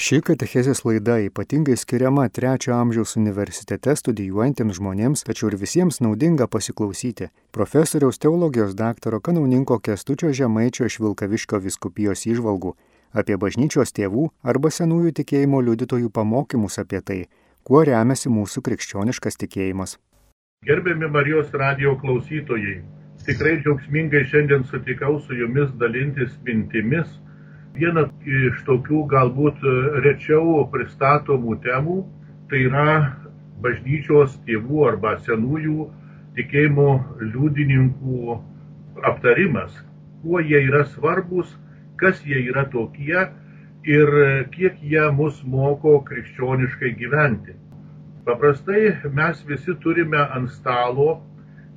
Ši katechezės laida ypatingai skiriama trečio amžiaus universitete studijuojantiems žmonėms, tačiau ir visiems naudinga pasiklausyti profesoriaus teologijos daktaro kanauninko Kestučio Žemaičio iš Vilkaviškio viskupijos įžvalgų apie bažnyčios tėvų arba senųjų tikėjimo liudytojų pamokymus apie tai, kuo remiasi mūsų krikščioniškas tikėjimas. Gerbiami Marijos radio klausytojai, tikrai džiaugsmingai šiandien sutikau su jumis dalintis mintimis. Viena iš tokių galbūt rečiau pristatomų temų tai yra bažnyčios tėvų arba senųjų tikėjimo liudininkų aptarimas, kuo jie yra svarbus, kas jie yra tokie ir kiek jie mus moko krikščioniškai gyventi. Paprastai mes visi turime ant stalo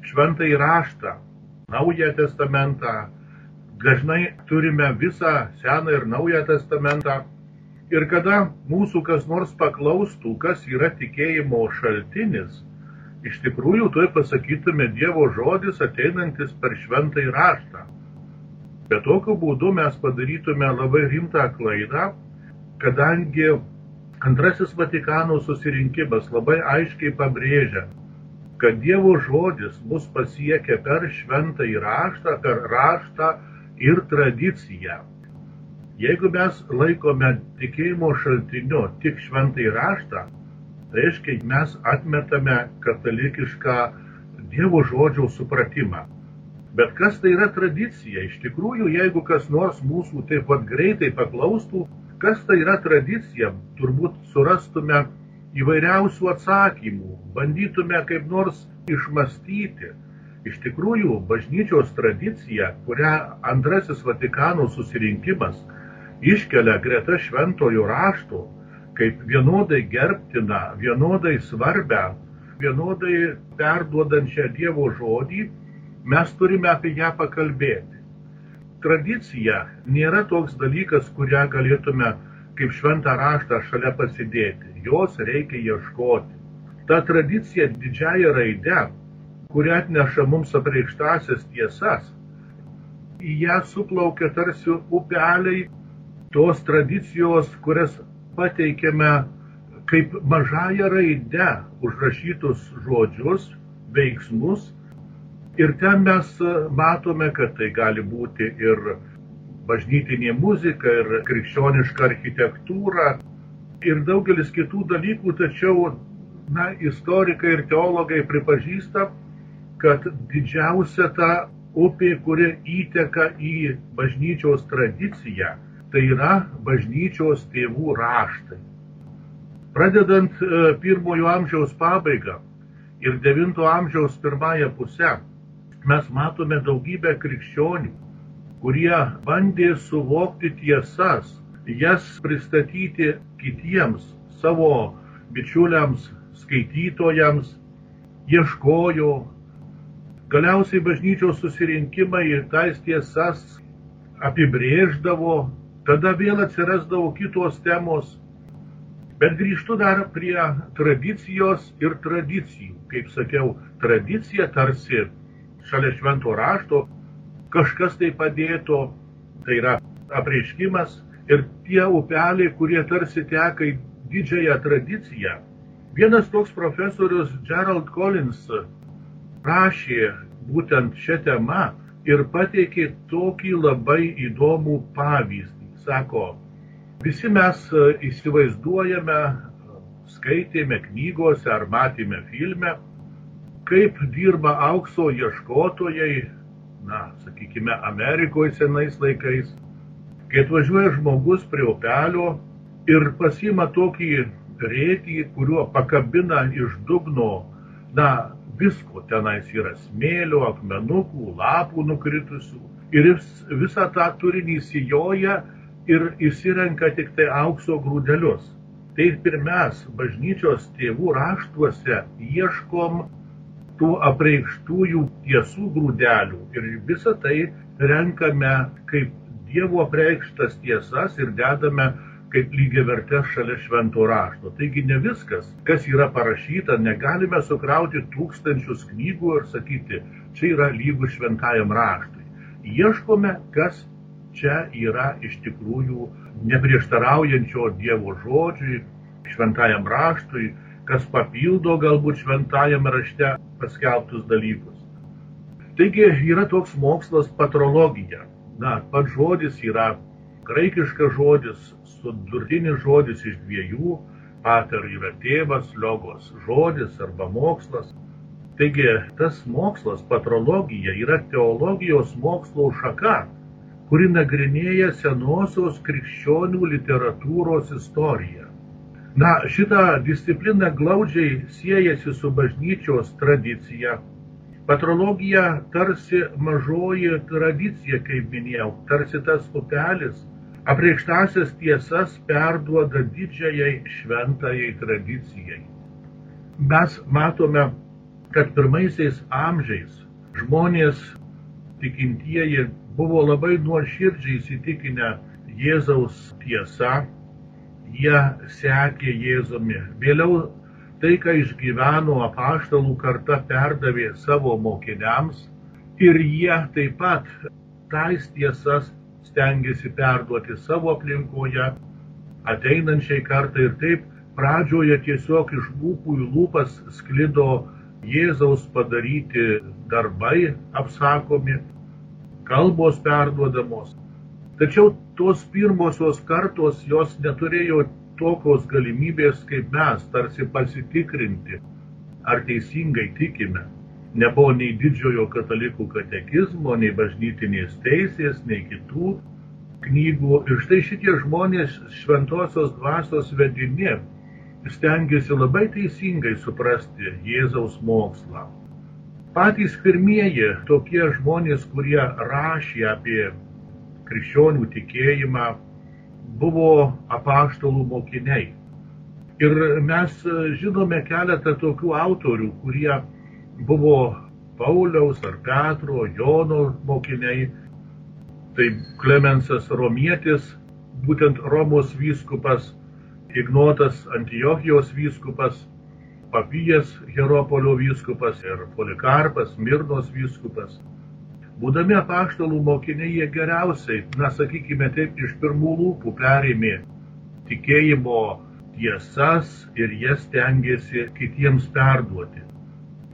šventąjį raštą, Naują testamentą, dažnai turime visą Seną ir Naują testamentą. Ir kada mūsų kas nors paklaustų, kas yra tikėjimo šaltinis, iš tikrųjų tuoj pasakytume Dievo žodis ateinantis per šventąjį raštą. Bet tokiu būdu mes padarytume labai rimtą klaidą, kadangi antrasis Vatikano susirinkimas labai aiškiai pabrėžia, kad Dievo žodis mus pasiekia per šventą įraštą, per raštą ir tradiciją. Jeigu mes laikome tikėjimo šaltiniu tik šventą įraštą, tai reiškia, mes atmetame katalikišką Dievo žodžio supratimą. Bet kas tai yra tradicija? Iš tikrųjų, jeigu kas nors mūsų taip pat greitai paklaustų, kas tai yra tradicija, turbūt surastume įvairiausių atsakymų, bandytume kaip nors išmastyti. Iš tikrųjų, bažnyčios tradicija, kurią antrasis Vatikano susirinkimas iškelia greta šventojo rašto, kaip vienodai gerbtina, vienodai svarbę, vienodai perduodančią Dievo žodį, mes turime apie ją pakalbėti. Tradicija nėra toks dalykas, kurią galėtume kaip šventą raštą šalia pasidėti. Jos reikia ieškoti. Ta tradicija didžiaja raide, kuri atneša mums apreikštasias tiesas, į ją suplaukia tarsi upeliai tos tradicijos, kurias pateikėme kaip mažąją raidę užrašytus žodžius, veiksmus. Ir ten mes matome, kad tai gali būti ir bažnytinė muzika, ir krikščioniška architektūra, ir daugelis kitų dalykų, tačiau na, istorikai ir teologai pripažįsta, kad didžiausia ta upė, kuri įteka į bažnyčios tradiciją, tai yra bažnyčios tėvų raštai. Pradedant pirmojo amžiaus pabaigą ir devinto amžiaus pirmąją pusę, mes matome daugybę krikščionių, kurie bandė suvokti tiesas, jas pristatyti kitiems, savo bičiuliams, skaitytojams, ieškojo. Galiausiai bažnyčios susirinkimai tais tiesas apibrėždavo, tada vėl atsirasdavo kitos temos. Bet grįžtu dar prie tradicijos ir tradicijų. Kaip sakiau, tradicija tarsi šalia švento rašto kažkas tai padėto, tai yra apreiškimas ir tie upeliai, kurie tarsi teka į didžiąją tradiciją. Vienas toks profesorius Gerald Collins rašė būtent šią temą ir pateikė tokį labai įdomų pavyzdį. Sako, visi mes įsivaizduojame, skaitėme knygose ar matėme filme, kaip dirba aukso ieškotojai, na, sakykime, Amerikoje senais laikais, kai atvažiuoja žmogus prie upelio ir pasima tokį rėtį, kuriuo pakabina iš dugno, na, visko tenais yra smėlio, akmenukų, lapų nukritusių. Ir jis visą tą turinį įsijoja ir įsirenka tik tai aukso grūdelius. Tai ir mes, bažnyčios tėvų raštuose, ieškom tų apreikštųjų tiesų grūdelių ir visą tai renkame kaip Dievo apreikštas tiesas ir dedame kaip lygiai vertės šalia švento rašto. Taigi ne viskas, kas yra parašyta, negalime sukrauti tūkstančius knygų ir sakyti, čia yra lygų šventajam raštui. Ieškome, kas čia yra iš tikrųjų neprieštaraujančio Dievo žodžiui, šventajam raštui, kas papildo galbūt šventajame rašte paskelbtus dalykus. Taigi yra toks mokslas patrologija. Na, pats žodis yra graikiškas žodis, sudurtinis žodis iš dviejų, pater yra tėvas, logos žodis arba mokslas. Taigi tas mokslas, patrologija, yra teologijos mokslo šaka, kuri nagrinėja senosios krikščionių literatūros istoriją. Na, šita disciplina glaudžiai siejasi su bažnyčios tradicija. Patrologija tarsi mažoji tradicija, kaip minėjau, tarsi tas upelis, apreikštasias tiesas perduoda didžiajai šventajai tradicijai. Mes matome, kad pirmaisiais amžiais žmonės tikintieji buvo labai nuoširdžiai įsitikinę Jėzaus tiesa, jie sekė Jėzumi. Vėliau tai, ką išgyveno apaštalų karta, perdavė savo mokiniams ir jie taip pat tais tiesas stengiasi perduoti savo aplinkoje ateinančiai kartai ir taip pradžioje tiesiog iš lūpų į lūpas sklido Jėzaus padaryti darbai apsakomi, kalbos perduodamos. Tačiau tos pirmosios kartos jos neturėjo tokios galimybės kaip mes, tarsi pasitikrinti, ar teisingai tikime. Nebuvo nei didžiojo katalikų katekizmo, nei bažnytinės teisės, nei kitų knygų. Ir štai šitie žmonės šventosios dvasios vedini stengiasi labai teisingai suprasti Jėzaus mokslą. Patys pirmieji tokie žmonės, kurie rašė apie krikščionių tikėjimą, buvo apaštalų mokiniai. Ir mes žinome keletą tokių autorių, kurie buvo Pauliaus ar Petro, Jono mokiniai. Tai Klemensas Romietis, būtent Romos vyskupas, Ignotas Antiochijos vyskupas, Papijas Heropolio vyskupas ir Polikarpas Mirnos vyskupas. Būdami apaštalų mokiniai jie geriausiai, na sakykime taip, iš pirmų lūpų perėmė tikėjimo tiesas ir jas tengiasi kitiems perduoti.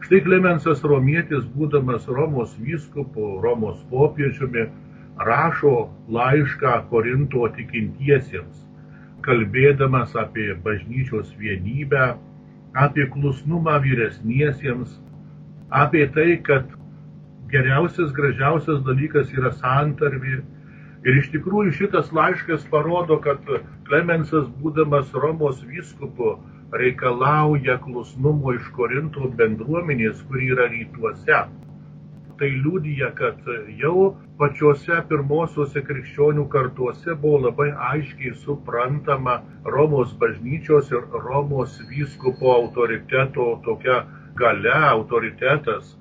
Štai Klemensas Romietis, būdamas Romos vyskupu, Romos popiežiumi, rašo laišką Korinto tikintiesiems, kalbėdamas apie bažnyčios vienybę, apie klusnumą vyresniesiems, apie tai, kad geriausias, gražiausias dalykas yra santarvė. Ir iš tikrųjų šitas laiškas parodo, kad Klemensas, būdamas Romos vyskupu, reikalauja klusnumo iš Korinto bendruomenės, kuri yra rytuose tai liudija, kad jau pačiose pirmosiuose krikščionių kartuose buvo labai aiškiai suprantama Romos bažnyčios ir Romos vyskupo autoriteto tokia gale, autoritetas.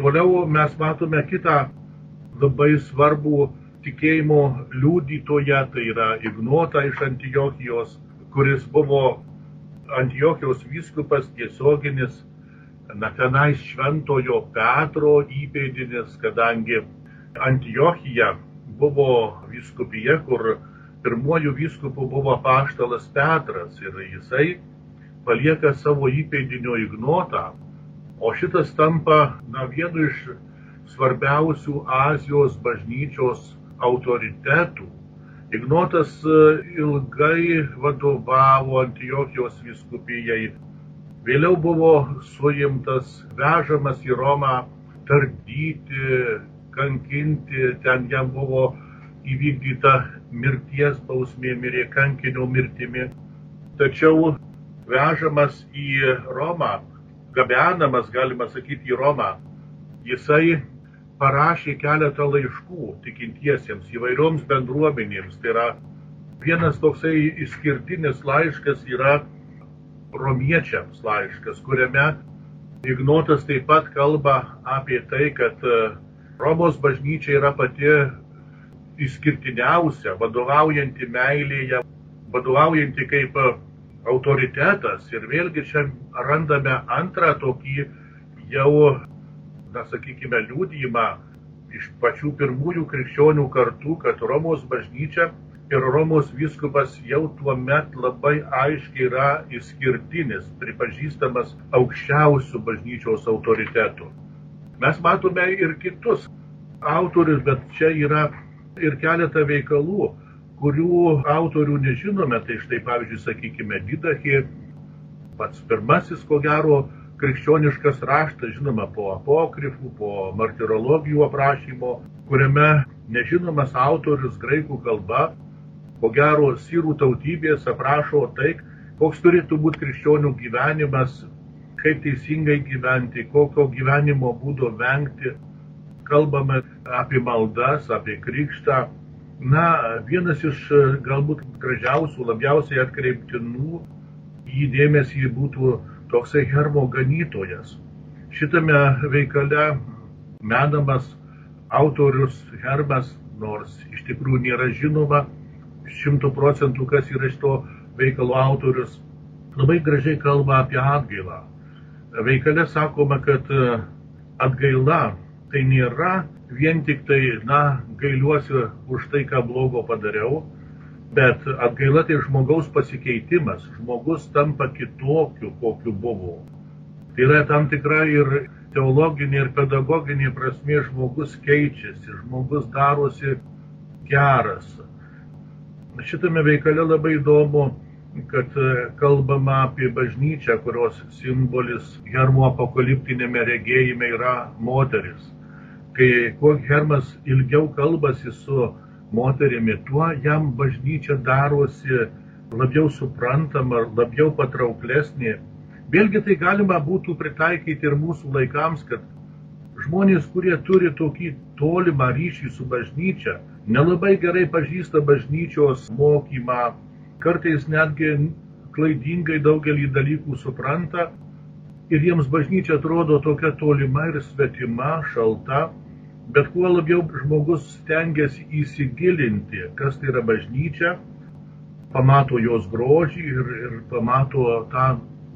Toliau mes matome kitą labai svarbų tikėjimo liudytoje, tai yra Ignota iš Antiochijos, kuris buvo Antiochijos vyskupas tiesioginis na tenais šventojo Petro įpėdinis, kadangi Antiochija buvo vyskupija, kur pirmuoju vyskupu buvo paštalas Petras ir jisai palieka savo įpėdinio ignotą, o šitas tampa na, vienu iš svarbiausių Azijos bažnyčios autoritetų. Ignotas e, ilgai vadovavo Antiochijos vyskupijai Vėliau buvo suimtas, vežamas į Romą, tardyti, kankinti, ten jam buvo įvykdyta mirties bausmė, mirė kankinio mirtimi. Tačiau vežamas į Romą, gabenamas, galima sakyti, į Romą, jisai parašė keletą laiškų tikintiesiems įvairioms bendruomenėms. Tai yra vienas toksai išskirtinis laiškas yra romiečiams laiškas, kuriame Ignotas taip pat kalba apie tai, kad e, Romos bažnyčia yra pati išskirtiniausia, vadovaujanti meilėje, vadovaujanti kaip autoritetas. Ir vėlgi čia randame antrą tokį jau, na sakykime, liūdimą, iš pačių pirmųjų krikščionių kartų, kad Romos bažnyčia ir Romos viskupas jau tuo met labai aiškiai yra išskirtinis, pripažįstamas aukščiausių bažnyčios autoritetų. Mes matome ir kitus autorius, bet čia yra ir keletą veikalų, kurių autorių nežinome. Tai štai pavyzdžiui, sakykime, Didachė, pats pirmasis, ko gero, krikščioniškas raštas, žinoma, po apokrifų, po martirologijų aprašymo, kuriame nežinomas autorius graikų kalba, ko gero, sirų tautybės aprašo tai, koks turėtų būti krikščionių gyvenimas, kaip teisingai gyventi, kokio gyvenimo būdo vengti. Kalbame apie maldas, apie krikštą. Na, vienas iš galbūt gražiausių, labiausiai atkreiptinų į dėmesį būtų toksai hermo ganytojas. Šitame veikale menamas autorius Hermas, nors iš tikrųjų nėra žinoma šimtų procentų, kas yra iš to veikalo autorius, labai gražiai kalba apie atgailą. Veikale sakoma, kad e, atgaila tai nėra vien tik tai, na, gailiuosi už tai, ką blogo padariau, Bet atgaila tai žmogaus pasikeitimas, žmogus tampa kitokiu, kokiu buvo. Tai yra tam tikra ir teologinė, ir pedagoginė prasme žmogus keičiasi, žmogus darosi geras. Šitame veikale labai įdomu, kad kalbama apie bažnyčią, kurios simbolis Hermo apokaliptinėme regėjime yra moteris. Kai kuo Hermas ilgiau kalbasi su moterimi, tuo jam bažnyčia darosi labiau suprantama, labiau patrauklesnė. Vėlgi tai galima būtų pritaikyti ir mūsų laikams, kad žmonės, kurie turi tokį tolimą ryšį su bažnyčia, nelabai gerai pažįsta bažnyčios mokymą, kartais netgi klaidingai daugelį dalykų supranta ir jiems bažnyčia atrodo tokia tolima ir svetima, šalta, Bet kuo labiau žmogus stengiasi įsigilinti, kas tai yra bažnyčia, pamato jos grožį ir, ir pamato tą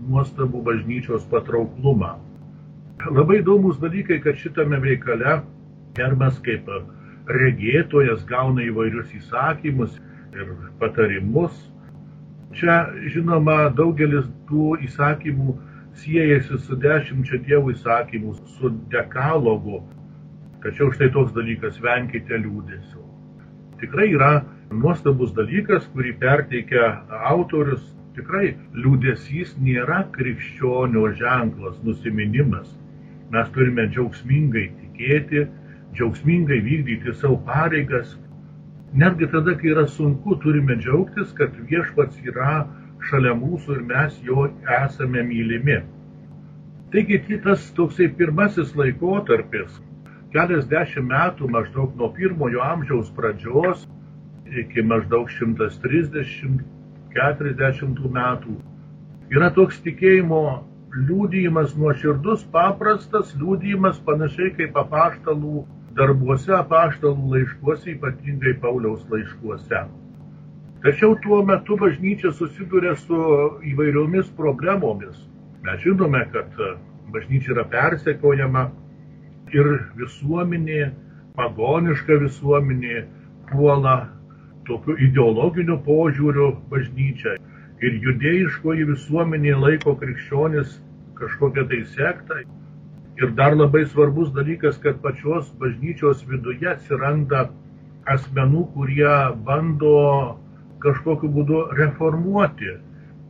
nuostabų bažnyčios patrauklumą. Labai įdomus dalykai, kad šitame veikale Hermas kaip regėtojas gauna įvairius įsakymus ir patarimus. Čia, žinoma, daugelis tų įsakymų siejasi su dešimčia dievų įsakymų, su dekalogu, Tačiau štai toks dalykas - venkite liūdėsio. Tikrai yra nuostabus dalykas, kurį perteikia autorius. Tikrai liūdėsys nėra krikščionio ženklas, nusiminimas. Mes turime džiaugsmingai tikėti, džiaugsmingai vykdyti savo pareigas. Netgi tada, kai yra sunku, turime džiaugtis, kad viešpats yra šalia mūsų ir mes jo esame mylimi. Taigi tas toksai pirmasis laikotarpis, keliasdešimt metų maždaug nuo pirmojo amžiaus pradžios iki maždaug 130-40 metų yra toks tikėjimo liūdėjimas nuoširdus, paprastas liūdėjimas panašiai kaip apaštalų darbuose, apaštalų laiškuose, ypatingai Pauliaus laiškuose. Tačiau tuo metu bažnyčia susiduria su įvairiomis problemomis. Mes žinome, kad bažnyčia yra persekiojama, ir visuomenė, pagoniška visuomenė puola tokiu ideologiniu požiūriu bažnyčią. Ir judėjiškoji visuomenė laiko krikščionis kažkokią tai sektą. Ir dar labai svarbus dalykas, kad pačios bažnyčios viduje atsiranda asmenų, kurie bando kažkokiu būdu reformuoti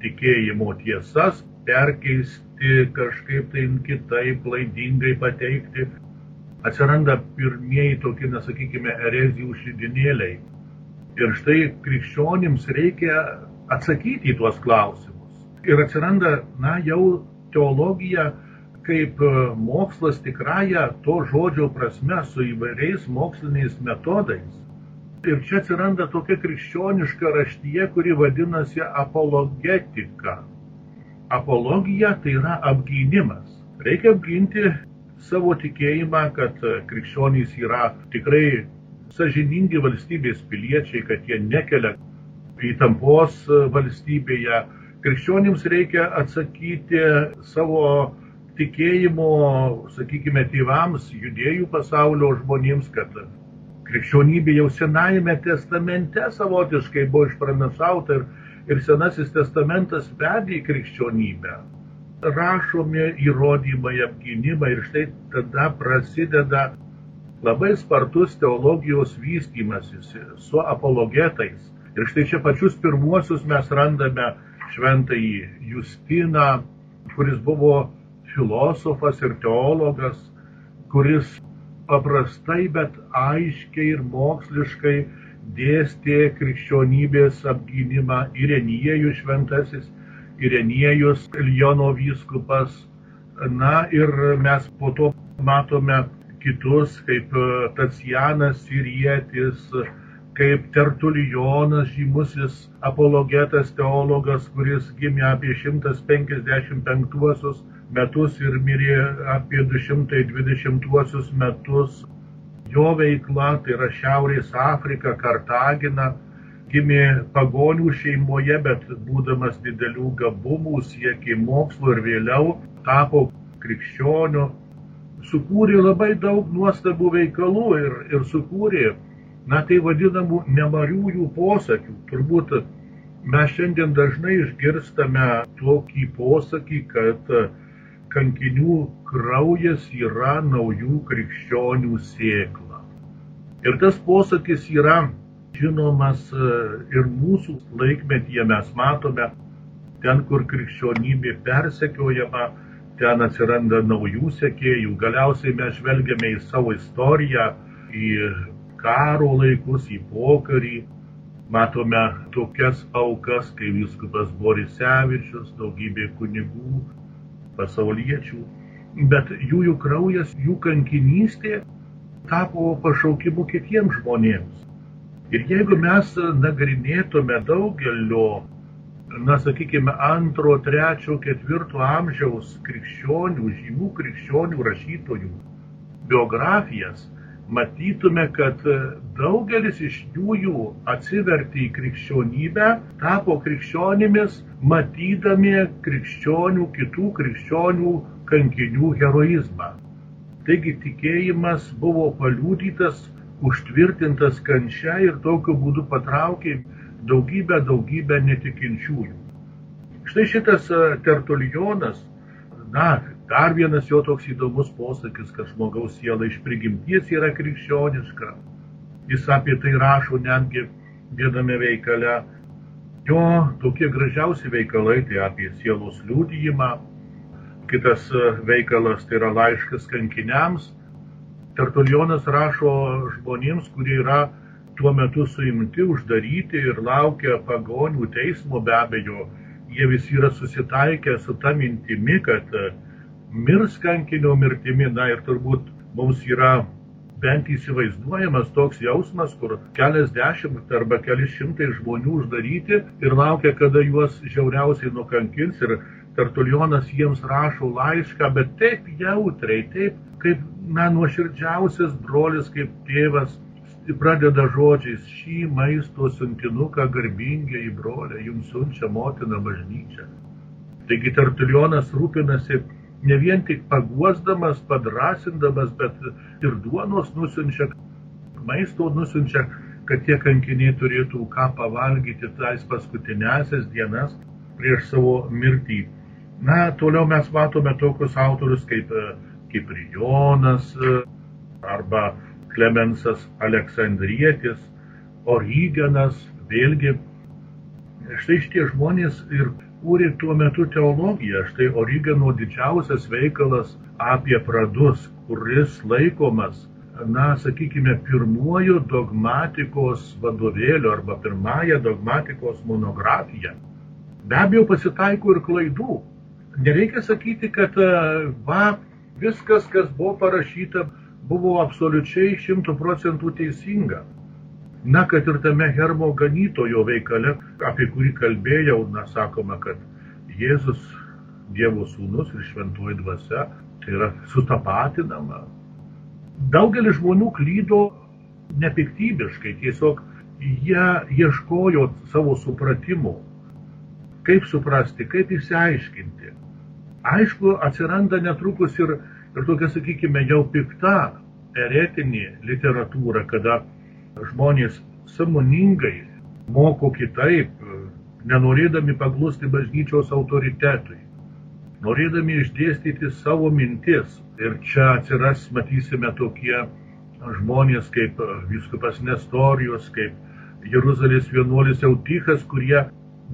tikėjimo tiesas, perkeisti kažkaip tai kitaip, klaidingai pateikti atsiranda pirmieji tokie, nesakykime, erezijų šidinėliai. Ir štai krikščionims reikia atsakyti į tuos klausimus. Ir atsiranda, na, jau teologija kaip e, mokslas tikrąją to žodžio prasme su įvairiais moksliniais metodais. Ir čia atsiranda tokia krikščioniška raštyje, kuri vadinasi apologetika. Apologija tai yra apgynimas. Reikia apginti savo tikėjimą, kad e, krikščionys yra tikrai sažiningi valstybės piliečiai, kad jie nekelia įtampos e, valstybėje. Krikščionims reikia atsakyti savo tikėjimo, sakykime, tėvams, judėjų pasaulio žmonėms, kad krikščionybė jau Senajame testamente savotiškai buvo išpranašauta ir, ir Senasis testamentas vedė į krikščionybę. Rašomi įrodymai, apginimai ir štai tada prasideda labai spartus teologijos vystymasis su apologetais. Ir štai čia pačius pirmuosius mes randame šventąjį Justiną, kuris buvo filosofas ir teologas, kuris paprastai, bet aiškiai ir moksliškai dėstė krikščionybės apgynimą Irenijėjų šventasis, Irenijėjus Ljono vyskupas. Na ir mes po to matome kitus, kaip Tacianas Sirietis, kaip Tertulijonas, žymusis apologetas teologas, kuris gimė apie 155 metus ir mirė apie 220 metus. Jo veikla, tai yra Šiaurės Afrika, Kartagina, gimė pagonių šeimoje, bet būdamas didelių gabumų, siekė mokslo ir vėliau tapo krikščioniu, sukūrė labai daug nuostabų veikalų ir, ir sukūrė, na tai vadinamų nemariųjų posakių. Turbūt mes šiandien dažnai išgirstame tokį posakį, kad kankinių kraujas yra naujų krikščionių sėkla. Ir tas posakis yra žinomas e, ir mūsų laikmetyje mes matome, ten, kur krikščionybė persekiojama, ten atsiranda naujų sekėjų. Galiausiai mes žvelgiame į savo istoriją, į karo laikus, į pokarį. Matome tokias aukas, kaip viskupas Borisevičius, daugybė kunigų, pasauliečių, bet jų, jų kraujas, jų kankinystė tapo pašaukimu kitiems žmonėms. Ir jeigu mes nagrinėtume daugelio, na sakykime, antro, trečio, ketvirto amžiaus krikščionių, žymių krikščionių rašytojų biografijas, matytume, kad daugelis iš jų atsivertė į krikščionybę, tapo krikščionimis, matydami krikščionių, kitų krikščionių kankinių heroizmą. Taigi tikėjimas buvo paliūdytas, užtvirtintas kančia ir tokiu būdu patraukė daugybę, daugybę netikinčiųjų. Štai šitas Tertulijonas, na, Dar vienas jo toks įdomus posakis, kad žmogaus siela iš prigimties yra krikščioniška. Jis apie tai rašo netgi viename veikale. Jo tokie gražiausi veikalai tai apie sielos liūdėjimą. Kitas veikalas tai yra laiškas kankiniams. Tertulionas rašo žmonėms, kurie yra tuo metu suimti, uždaryti ir laukia pagonių teismo be abejo. Jie visi yra susitaikę su ta mintimi, kad mirs kankinio mirtimi, na ir turbūt mums yra bent įsivaizduojamas toks jausmas, kur keliasdešimt arba keli šimtai žmonių uždaryti ir laukia, kada juos žiauriausiai nukankins ir Tertulionas jiems rašo laišką, bet taip jautriai, taip kaip, na, nuoširdžiausias brolis, kaip tėvas, pradeda žodžiais šį maisto siuntinuką garbingiai broliai, jums siunčia motina bažnyčia. Taigi Tertulionas rūpinasi ne vien tik paguosdamas, padrasindamas, bet ir duonos nusinčia, maisto nusinčia, kad tie kankiniai turėtų ką pavalgyti tais paskutinėsias dienas prieš savo mirtį. Na, toliau mes matome tokius autorius kaip, kaip Rijonas arba Klemensas Aleksandrietis, Origenas, vėlgi. Štai šitie žmonės ir kūrė tuo metu teologiją. Štai Origeno didžiausias veikalas apie pradus, kuris laikomas, na, sakykime, pirmuoju dogmatikos vadovėliu arba pirmąją dogmatikos monografiją. Be abejo, pasitaiko ir klaidų. Nereikia sakyti, kad va, viskas, kas buvo parašyta, buvo absoliučiai šimtų procentų teisinga. Na, kad ir tame Hermo ganytojo veikale, apie kurį kalbėjau, na, sakoma, kad Jėzus Dievo sūnus ir šventoji dvasia, tai yra sutapatinama. Daugelis žmonių klydo nepiktybiškai, tiesiog jie ieškojo savo supratimo, kaip suprasti, kaip įsiaiškinti. Aišku, atsiranda netrukus ir, ir tokia, sakykime, jau pikta eretinė literatūra, kada žmonės samoningai moko kitaip, nenorėdami paglusti bažnyčios autoritetui, norėdami išdėstyti savo mintis. Ir čia atsiras, matysime, tokie žmonės kaip viskupas Nestorijos, kaip Jeruzalės vienuolis Eutichas, kurie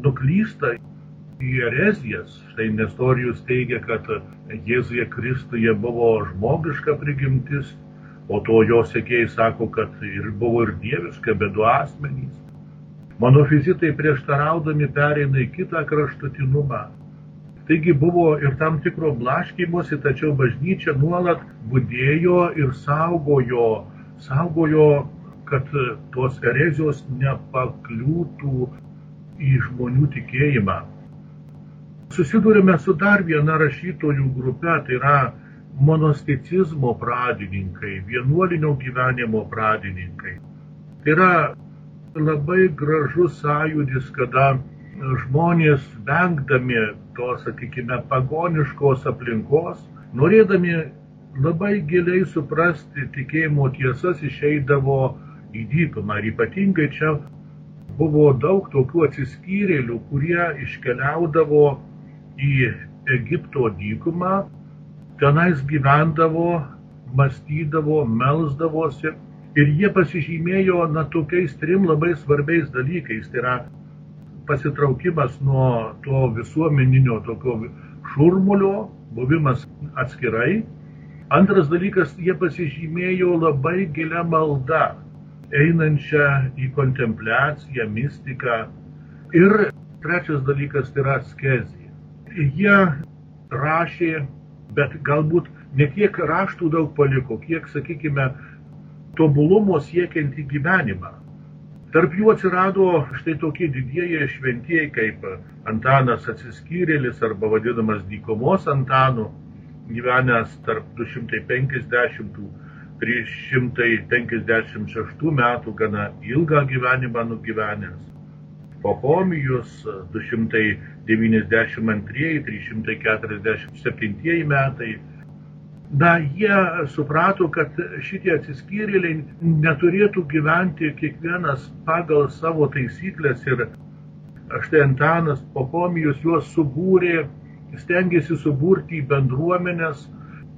nuklysta į erezijas. Štai Nestorijus teigia, kad Jėzuje Kristuje buvo žmogiška prigimtis, o to jo sekėjai sako, kad ir buvo ir dieviška, bet du asmenys. Monofizitai prieštaraudami pereina į kitą kraštutinumą. Taigi buvo ir tam tikro blaškymosi, tačiau bažnyčia nuolat būdėjo ir saugojo, saugojo, kad tos erezijos nepakliūtų į žmonių tikėjimą. Susidurime su dar viena rašytojų grupė, tai yra monasticizmo pradininkai, vienuolinio gyvenimo pradininkai. Tai yra labai gražus sąjūdis, kada žmonės vengdami to, sakykime, pagoniškos aplinkos, norėdami labai giliai suprasti tikėjimo tiesas, išeidavo į dykumą. Ir ypatingai čia buvo daug tokių atsiskyrėlių, kurie iškeliaudavo į Egipto dykumą, tenais gyvendavo, mąstydavo, melzdavosi Ir jie pasižymėjo na, tokiais trim labai svarbiais dalykais. Tai yra pasitraukimas nuo to visuomeninio tokio šurmulio, buvimas atskirai. Antras dalykas, jie pasižymėjo labai gilia malda, einančią į kontempliaciją, mistiką. Ir trečias dalykas tai yra askezija. Jie rašė, bet galbūt ne tiek raštų daug paliko, kiek, sakykime, tobulumo siekiantį gyvenimą. Tarp jų atsirado štai tokie didieji šventieji kaip Antanas atsiskyrėlis arba vadinamas dykomos Antanu, gyvenęs tarp 250-356 metų, gana ilgą gyvenimą nugyvenęs. Pohomijus 292-347 metai na, jie suprato, kad šitie atsiskyrėliai neturėtų gyventi kiekvienas pagal savo taisyklės ir štai Antanas Popomijus juos subūrė, stengiasi suburti į bendruomenės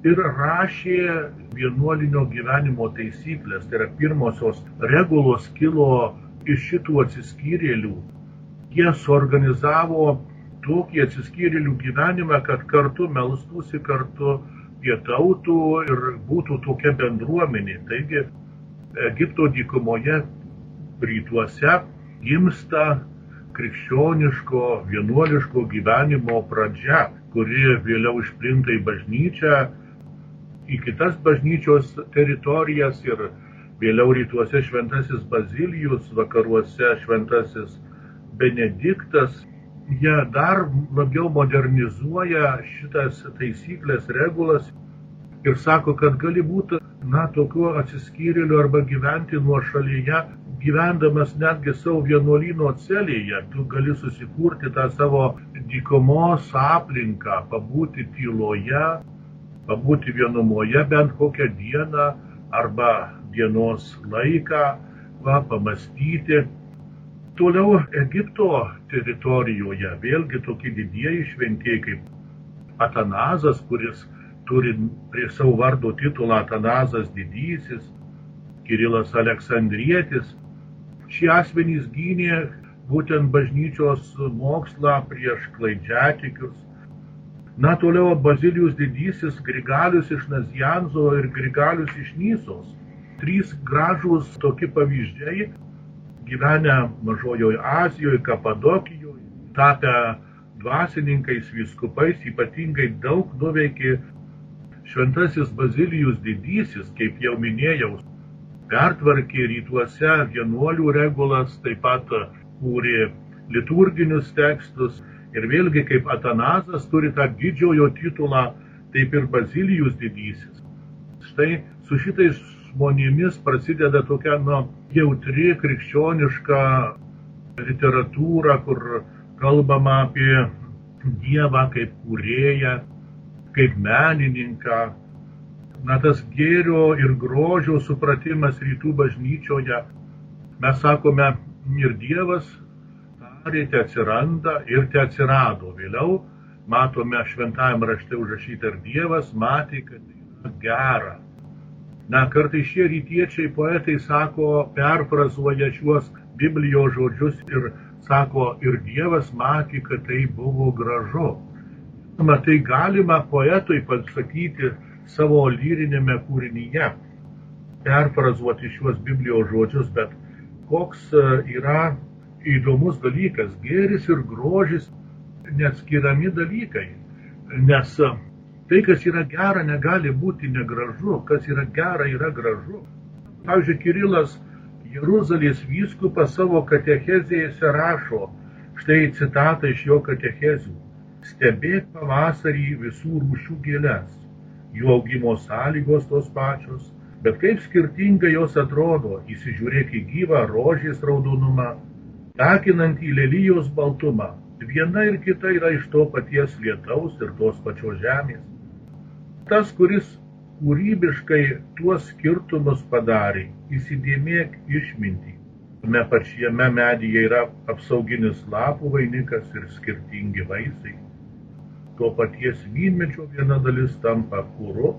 ir rašė vienuolinio gyvenimo taisyklės. Tai yra pirmosios regulos kilo iš šitų atsiskyrėlių. Jie suorganizavo tokį atsiskyrėlių gyvenimą, kad kartu melstųsi, kartu pietautų ir būtų tokia bendruomenė. Taigi Egipto dykumoje rytuose gimsta krikščioniško, vienuoliško gyvenimo pradžia, kuri vėliau išplinta į bažnyčią, į kitas bažnyčios teritorijas ir vėliau rytuose šventasis Bazilijus, vakaruose šventasis Benediktas. Jie dar labiau modernizuoja šitas taisyklės, regulas ir sako, kad gali būti, na, tokiu atsiskyrėliu arba gyventi nuo šalyje, gyvendamas netgi savo vienuolino celėje, tu gali susikurti tą savo dykumos aplinką, pabūti tyloje, pabūti vienumoje bent kokią dieną arba dienos laiką, va, pamastyti Toliau Egipto teritorijoje vėlgi tokie didieji šventieji kaip Atanazas, kuris turi prie savo vardo titulą Atanazas didysis, Kirilas Aleksandrietis. Šie asmenys gynė būtent bažnyčios mokslą prieš klaidžiatikius. Na, toliau Bazilijus didysis, Grigalius iš Nazianzo ir Grigalius iš Nysos. Trys gražūs tokie pavyzdžiai, gyvenę Mažojoje Azijoje, Kapadokijoje, tapę dvasininkais, viskupais, ypatingai daug nuveikė Šventasis Bazilijus didysis, kaip jau minėjau, pertvarkė rytuose vienuolių regulas, taip pat kūrė liturginius tekstus ir vėlgi kaip Atanazas turi tą didžiojo titulą, taip ir Bazilijus didysis. Štai su šitais žmonėmis prasideda tokia nu, jautri krikščioniška literatūra, kur kalbama apie Dievą kaip kūrėją, kaip menininką. Na, tas gėrio ir grožio supratimas rytų bažnyčioje, mes sakome, ir Dievas darė, te atsiranda ir te atsirado. Vėliau matome šventajame rašte užrašyta ir Dievas matė, kad tai yra gera. Na, kartai šie rytiečiai poetai sako, perfrazuoja šiuos Biblijos žodžius ir sako, ir Dievas matė, kad tai buvo gražu. Na, tai galima poetui pasakyti savo lyrinėme kūrinyje, perfrazuoti šiuos Biblijos žodžius, bet koks e, yra įdomus dalykas, gėris ir grožis neatskiriami dalykai, nes tai, kas yra gera, negali būti negražu, kas yra gera, yra gražu. Pavyzdžiui, Kirilas Jeruzalės vyskupas savo katechezėse rašo, štai citata iš jo katechezių. Stebėk pavasarį visų rūšių gėlės, jų augimo sąlygos tos pačios, bet kaip skirtingai jos atrodo, įsižiūrėk į gyvą rožės raudonumą, takinant į lelyjos baltumą. Viena ir kita yra iš to paties lietaus ir tos pačios žemės. Tas, kuris kūrybiškai tuos skirtumus padarė, įsidėmėk išmintį. Me pačiame medyje yra apsauginis lapų vainikas ir skirtingi vaisiai. Tuo paties vynmečio viena dalis tampa kūru,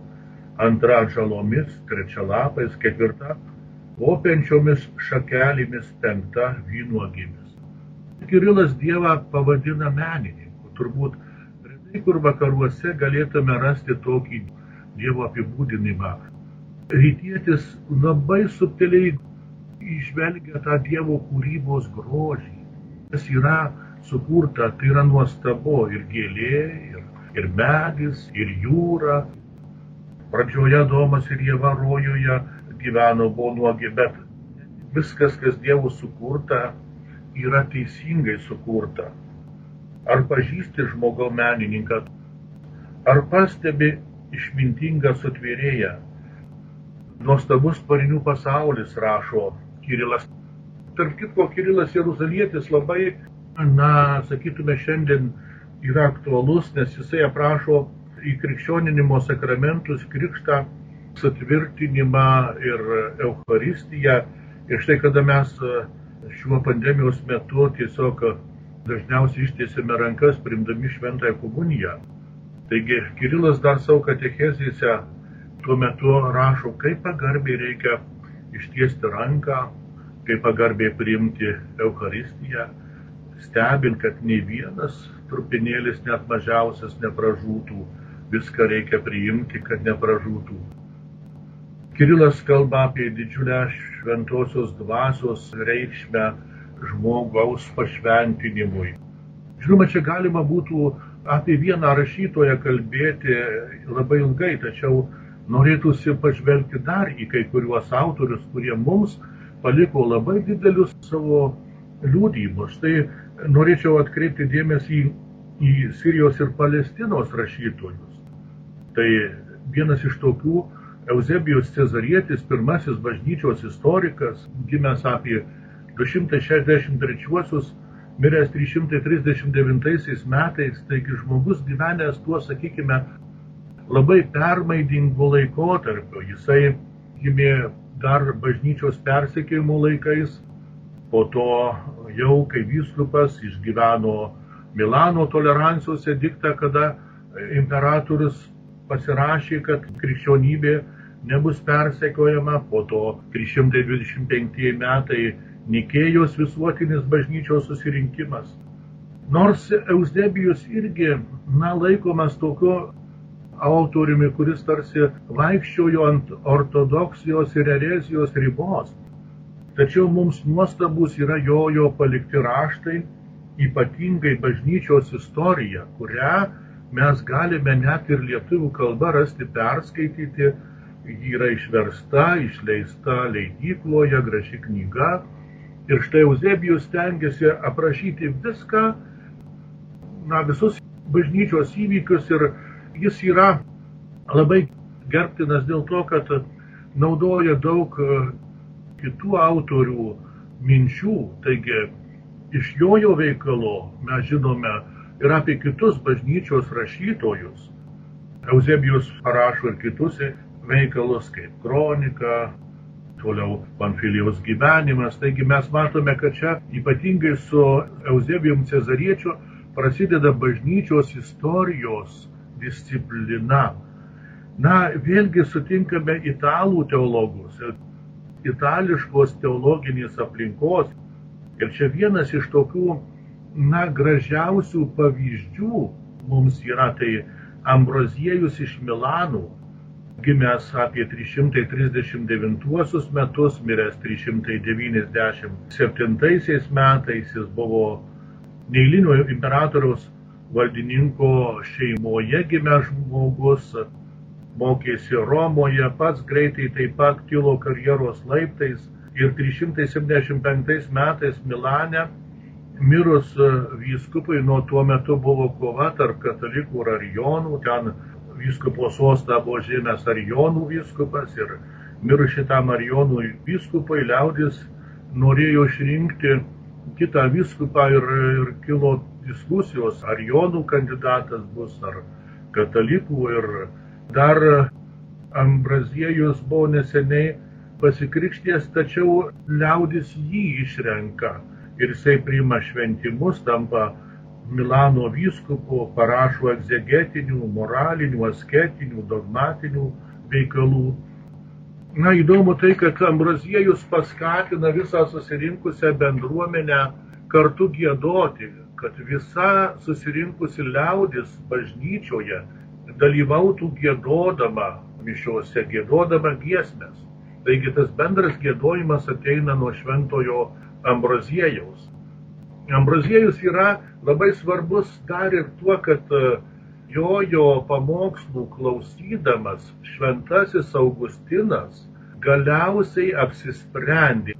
antra žalomis, trečia lapais, ketvirta openčiomis šakelėmis, penkta vynuogimis. Kirilas Dievą pavadina menininku. Turbūt retai kur vakaruose galėtume rasti tokį Dievo apibūdinimą. Rytietis labai subtiliai išvelgia tą Dievo kūrybos grožį. Kas yra sukurta, tai yra nuostabu ir gėlė, ir, ir medis, ir jūra. Pradžioje Domas ir Jėva rojuje gyveno, buvo nuogi, bet viskas, kas Dievo sukurta, yra teisingai sukurta. Ar pažįsti žmogau menininką, ar pastebi išmintingą sutvėrėją. Nuostabus parinių pasaulis, rašo Kirilas. Tarp kitko, Kirilas Jeruzalietis labai, na, sakytume, šiandien yra aktualus, nes jisai aprašo į krikščioninimo sakramentus krikštą, sutvirtinimą ir Eucharistiją. Ir štai kada mes šiuo pandemijos metu tiesiog dažniausiai ištiesime rankas primdami šventąją komuniją, Taigi Kirilas dar savo katechezėse tuo metu rašo, kaip pagarbiai reikia ištiesti ranką, kaip pagarbiai priimti Eucharistiją, stebint, kad nei vienas trupinėlis net mažiausias nepražūtų, viską reikia priimti, kad nepražūtų. Kirilas kalba apie didžiulę šventosios dvasios reikšmę žmogaus pašventinimui. Žinoma, čia galima būtų apie vieną rašytoją kalbėti labai ilgai, tačiau norėtųsi pažvelgti dar į kai kuriuos autorius, kurie mums paliko labai didelius savo liūdėjimus. Tai norėčiau atkreipti dėmesį į, į Sirijos ir Palestinos rašytojus. Tai vienas iš tokių Eusebijos Cezarietis, pirmasis bažnyčios istorikas, gimęs apie 263 miręs 339 metais, taigi žmogus gyvenęs tuo, sakykime, labai permaidingu laikotarpiu. Jisai gimė dar bažnyčios persekėjimo laikais, po to jau kai vyskupas išgyveno Milano tolerancijos ediktą, kada imperatorius pasirašė, kad krikščionybė nebus persekiojama, po to 325 metai Nikėjos visuotinis bažnyčios susirinkimas. Nors Eusebijus irgi, na, laikomas tokiu autoriumi, kuris tarsi vaikščiojo ant ortodoksijos ir erezijos ribos. Tačiau mums nuostabus yra jojo palikti raštai, ypatingai bažnyčios istorija, kurią mes galime net ir lietuvių kalba rasti perskaityti. Ji yra išversta, išleista leidykloje, graži knyga Ir štai Eusebijus tengiasi aprašyti viską, na, visus bažnyčios įvykius ir jis yra labai gerbtinas dėl to, kad naudoja daug e, kitų autorių minčių. Taigi iš jojo veikalo mes žinome ir apie kitus bažnyčios rašytojus. Eusebijus parašo ir kitus veikalus, kaip kronika, toliau Panfilijos gyvenimas. Taigi mes matome, kad čia ypatingai su Eusebijum Cezariečiu prasideda bažnyčios istorijos disciplina. Na, vėlgi sutinkame italų teologus, itališkos teologinės aplinkos. Ir čia vienas iš tokių, na, gražiausių pavyzdžių mums yra tai Ambroziejus iš Milanų, gimęs apie 339 metus, miręs 397 metais, jis buvo neįlinio imperatoriaus valdininko šeimoje gimęs žmogus, mokėsi Romoje, pats greitai taip pat kilo karjeros laiptais ir 375 metais Milane mirus vyskupui nuo tuo metu buvo kova tarp katalikų ir arijonų, ten vyskupo sostą buvo žemės arijonų vyskupas ir mirus šitam arijonų vyskupui liaudis norėjo išrinkti kitą vyskupą ir, ir kilo diskusijos, ar jonų kandidatas bus, ar katalikų ir dar Ambraziejus buvo neseniai pasikrikšties, tačiau liaudis jį išrenka ir jisai priima šventimus, tampa Milano vyskupu, parašo egzegetinių, moralinių, asketinių, dogmatinių veikalų. Na įdomu tai, kad Ambraziejus paskatina visą susirinkusią bendruomenę kartu gėdoti, kad visa susirinkusi liaudis bažnyčioje dalyvautų gėdodama mišiuose, gėdodama giesmės. Taigi tas bendras gėdojimas ateina nuo šventojo Ambraziejaus. Ambraziejus yra labai svarbus dar ir tuo, kad jojo pamokslų klausydamas šventasis Augustinas galiausiai apsisprendė.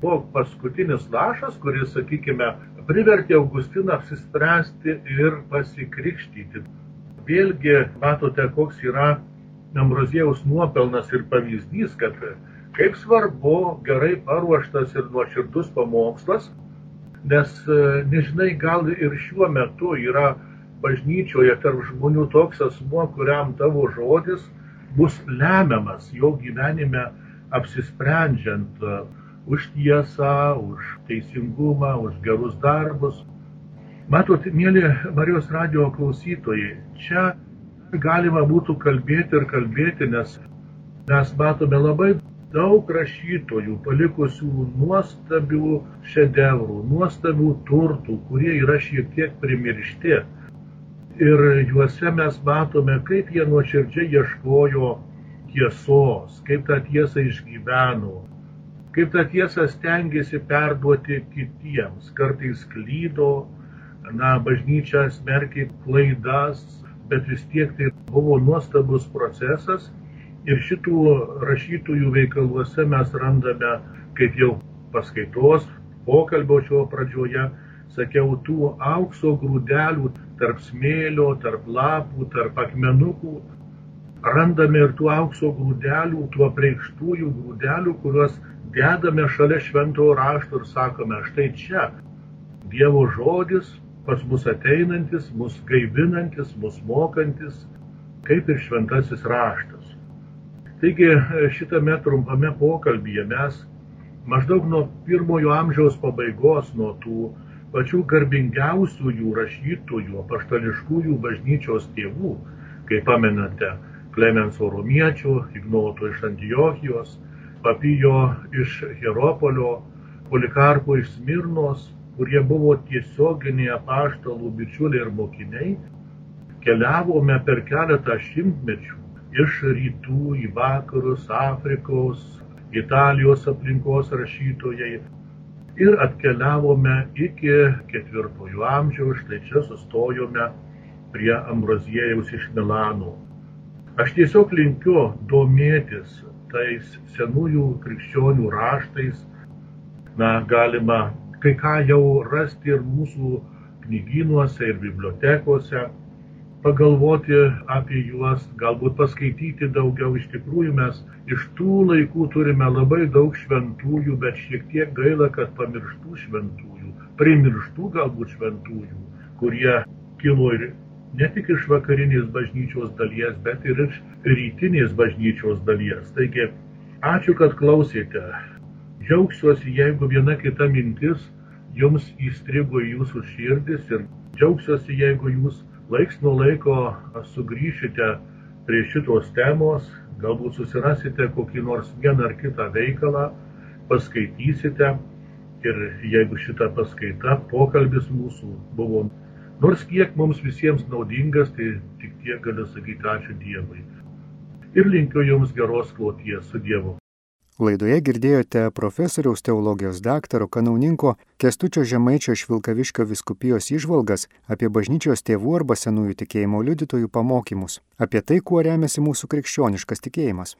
Buvo paskutinis lašas, kuris, sakykime, privertė Augustiną apsispręsti ir pasikrikštyti. Vėlgi matote, koks yra Ambroziejaus nuopelnas ir pavyzdys, kad kaip svarbu gerai paruoštas ir nuoširdus pamokslas, nes nežinai, gal ir šiuo metu yra bažnyčioje tarp žmonių toks asmuo, kuriam tavo žodis bus lemiamas jo gyvenime apsisprendžiant už tiesą, už teisingumą, už gerus darbus. Matot, mėly Marijos radio klausytojai, čia galima būtų kalbėti ir kalbėti, nes mes matome labai daug rašytojų palikusių nuostabių šedevrų, nuostabių turtų, kurie yra šiek tiek primiršti. Ir juose mes matome, kaip jie nuoširdžiai ieškojo tiesos, kaip tą tiesą išgyveno, kaip tą tiesą stengiasi perduoti kitiems. Kartais klydo, na, bažnyčia smerkė klaidas, bet vis tiek tai buvo nuostabus procesas. Ir šitų rašytojų veikaluose mes randame, kaip jau paskaitos pokalbio šio pradžioje, sakiau, tų aukso grūdelių tarp smėlio, tarp lapų, tarp akmenukų. Randame ir tų aukso grūdelių, tų apreikštųjų grūdelių, kuriuos dedame šalia šventojo rašto ir sakome, štai čia Dievo žodis pas mus ateinantis, mus gaivinantis, mus mokantis, kaip ir šventasis raštas. Taigi šitame trumpame pokalbyje mes maždaug nuo pirmojo amžiaus pabaigos, nuo tų pačių garbingiausiųjų rašytojų, apaštališkųjų bažnyčios tėvų, kaip pamenate, Klemenso Romiečio, Ignoto iš Antiochijos, Papijo iš Hieropolio, Polikarpo iš Smirnos, kurie buvo tiesioginiai apaštalų bičiuliai ir mokiniai, keliavome per keletą šimtmečių iš rytų į vakarus, Afrikos, Italijos aplinkos rašytojai. Ir atkeliavome iki ketvirtojo amžiaus, štai čia sustojome prie Ambroziejaus iš Milano. Aš tiesiog linkiu domėtis tais senųjų krikščionių raštais, na, galima kai ką jau rasti ir mūsų knygynuose ir bibliotekose, pagalvoti apie juos, galbūt paskaityti daugiau. Iš tikrųjų mes iš tų laikų turime labai daug šventųjų, bet šiek tiek gaila, kad pamirštų šventųjų, primirštų galbūt šventųjų, kurie kilo ir ne tik iš vakarinės bažnyčios dalies, bet ir iš rytinės bažnyčios dalies. Taigi, ačiū, kad klausėte. Džiaugsiuosi, jeigu viena kita mintis jums įstrigo į jūsų širdis ir džiaugsiuosi, jeigu jūs laiks nuo laiko sugrįšite prie šitos temos, galbūt susirasite kokį nors vieną ar kitą veikalą, paskaitysite ir jeigu šita paskaita, pokalbis mūsų buvo nors kiek mums visiems naudingas, tai tik tiek galiu sakyti ačiū Dievui. Ir linkiu Jums geros kloties su Dievu. Laidoje girdėjote profesoriaus teologijos daktaro kanauninko Kestučio Žemaičio iš Vilkaviškio viskupijos išvalgas apie bažnyčios tėvų arba senųjų tikėjimo liudytojų pamokymus, apie tai, kuo remiasi mūsų krikščioniškas tikėjimas.